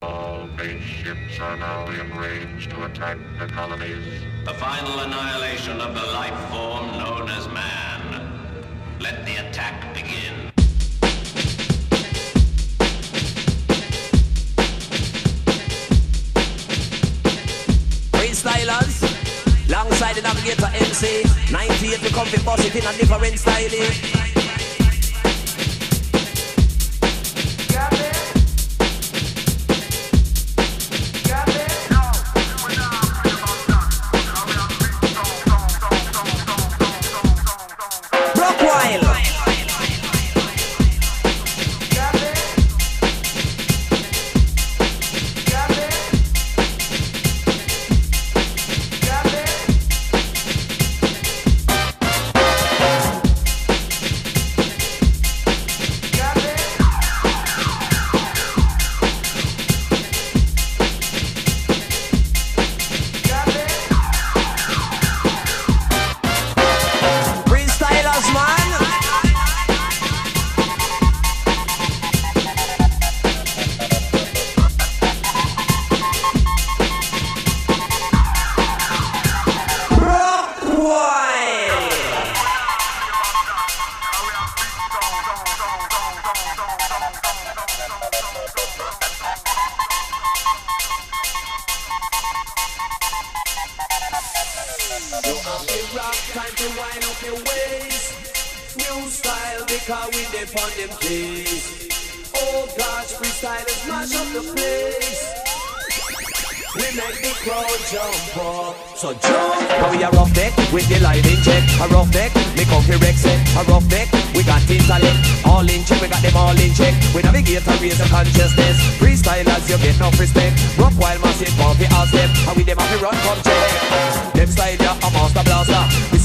All base ships are now in range to attack the colonies. The final annihilation of the life form known as man. Let the attack begin. Freestylers, alongside the navigator MC, 98 to comfy boss it in a different style.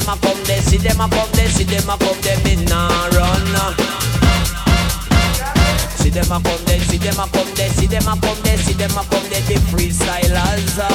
them a come there, see them a come there, see them a come there, me nah run. See them a come there, see them a come there, see them a come there, see them a come there, the freestylers. So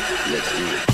feel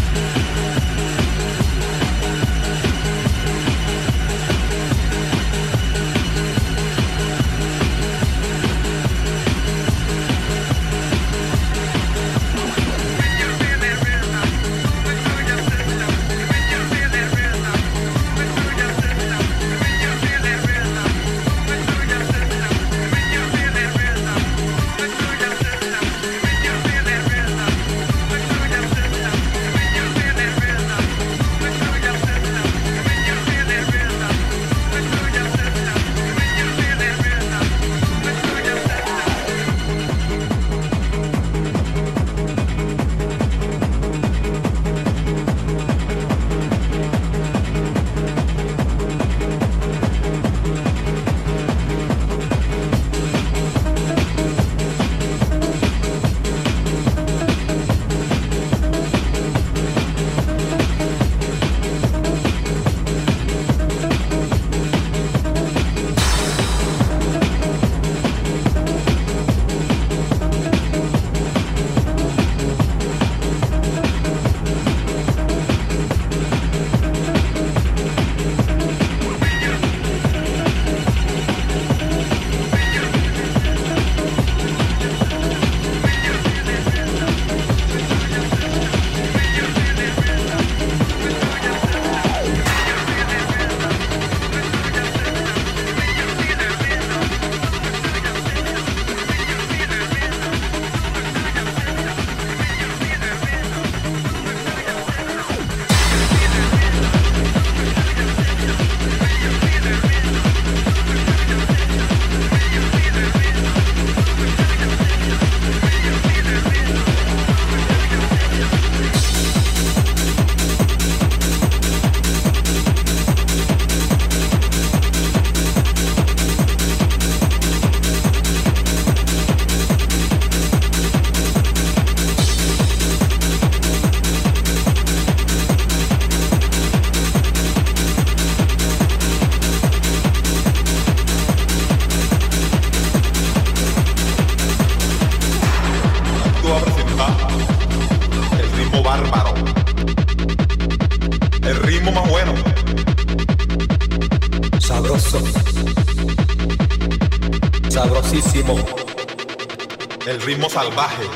salvaje.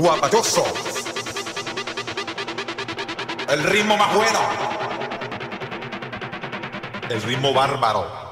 Guapachoso. El ritmo más bueno. El ritmo bárbaro.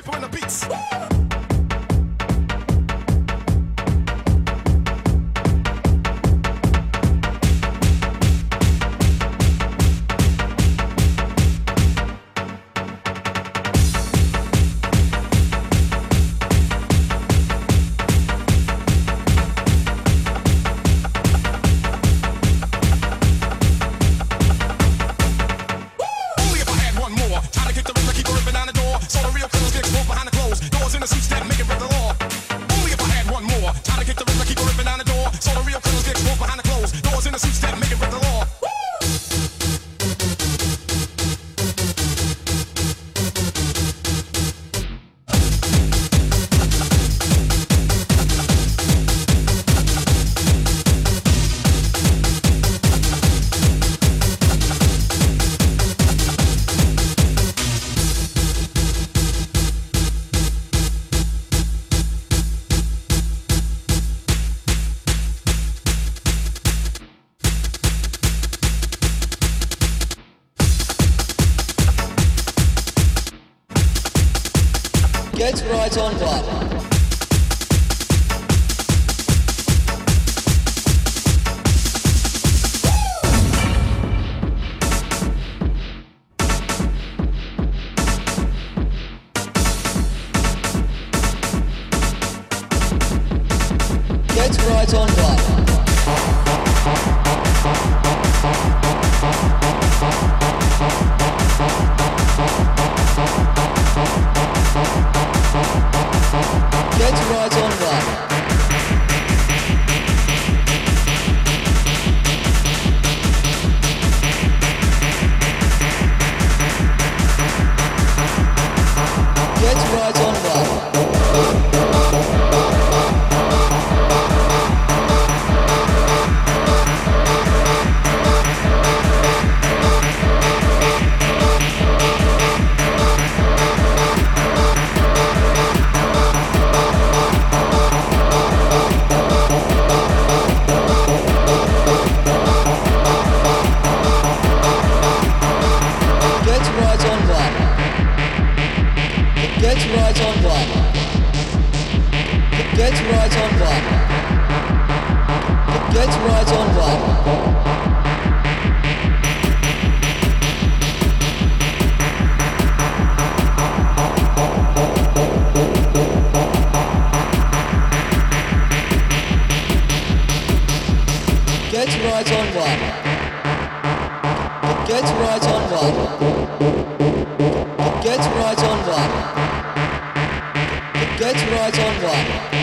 Killers get the clothes. Doors Get right on one. Get right on one. Get right on. Get right on one. Get right on one. Get right on one. Let's write on one.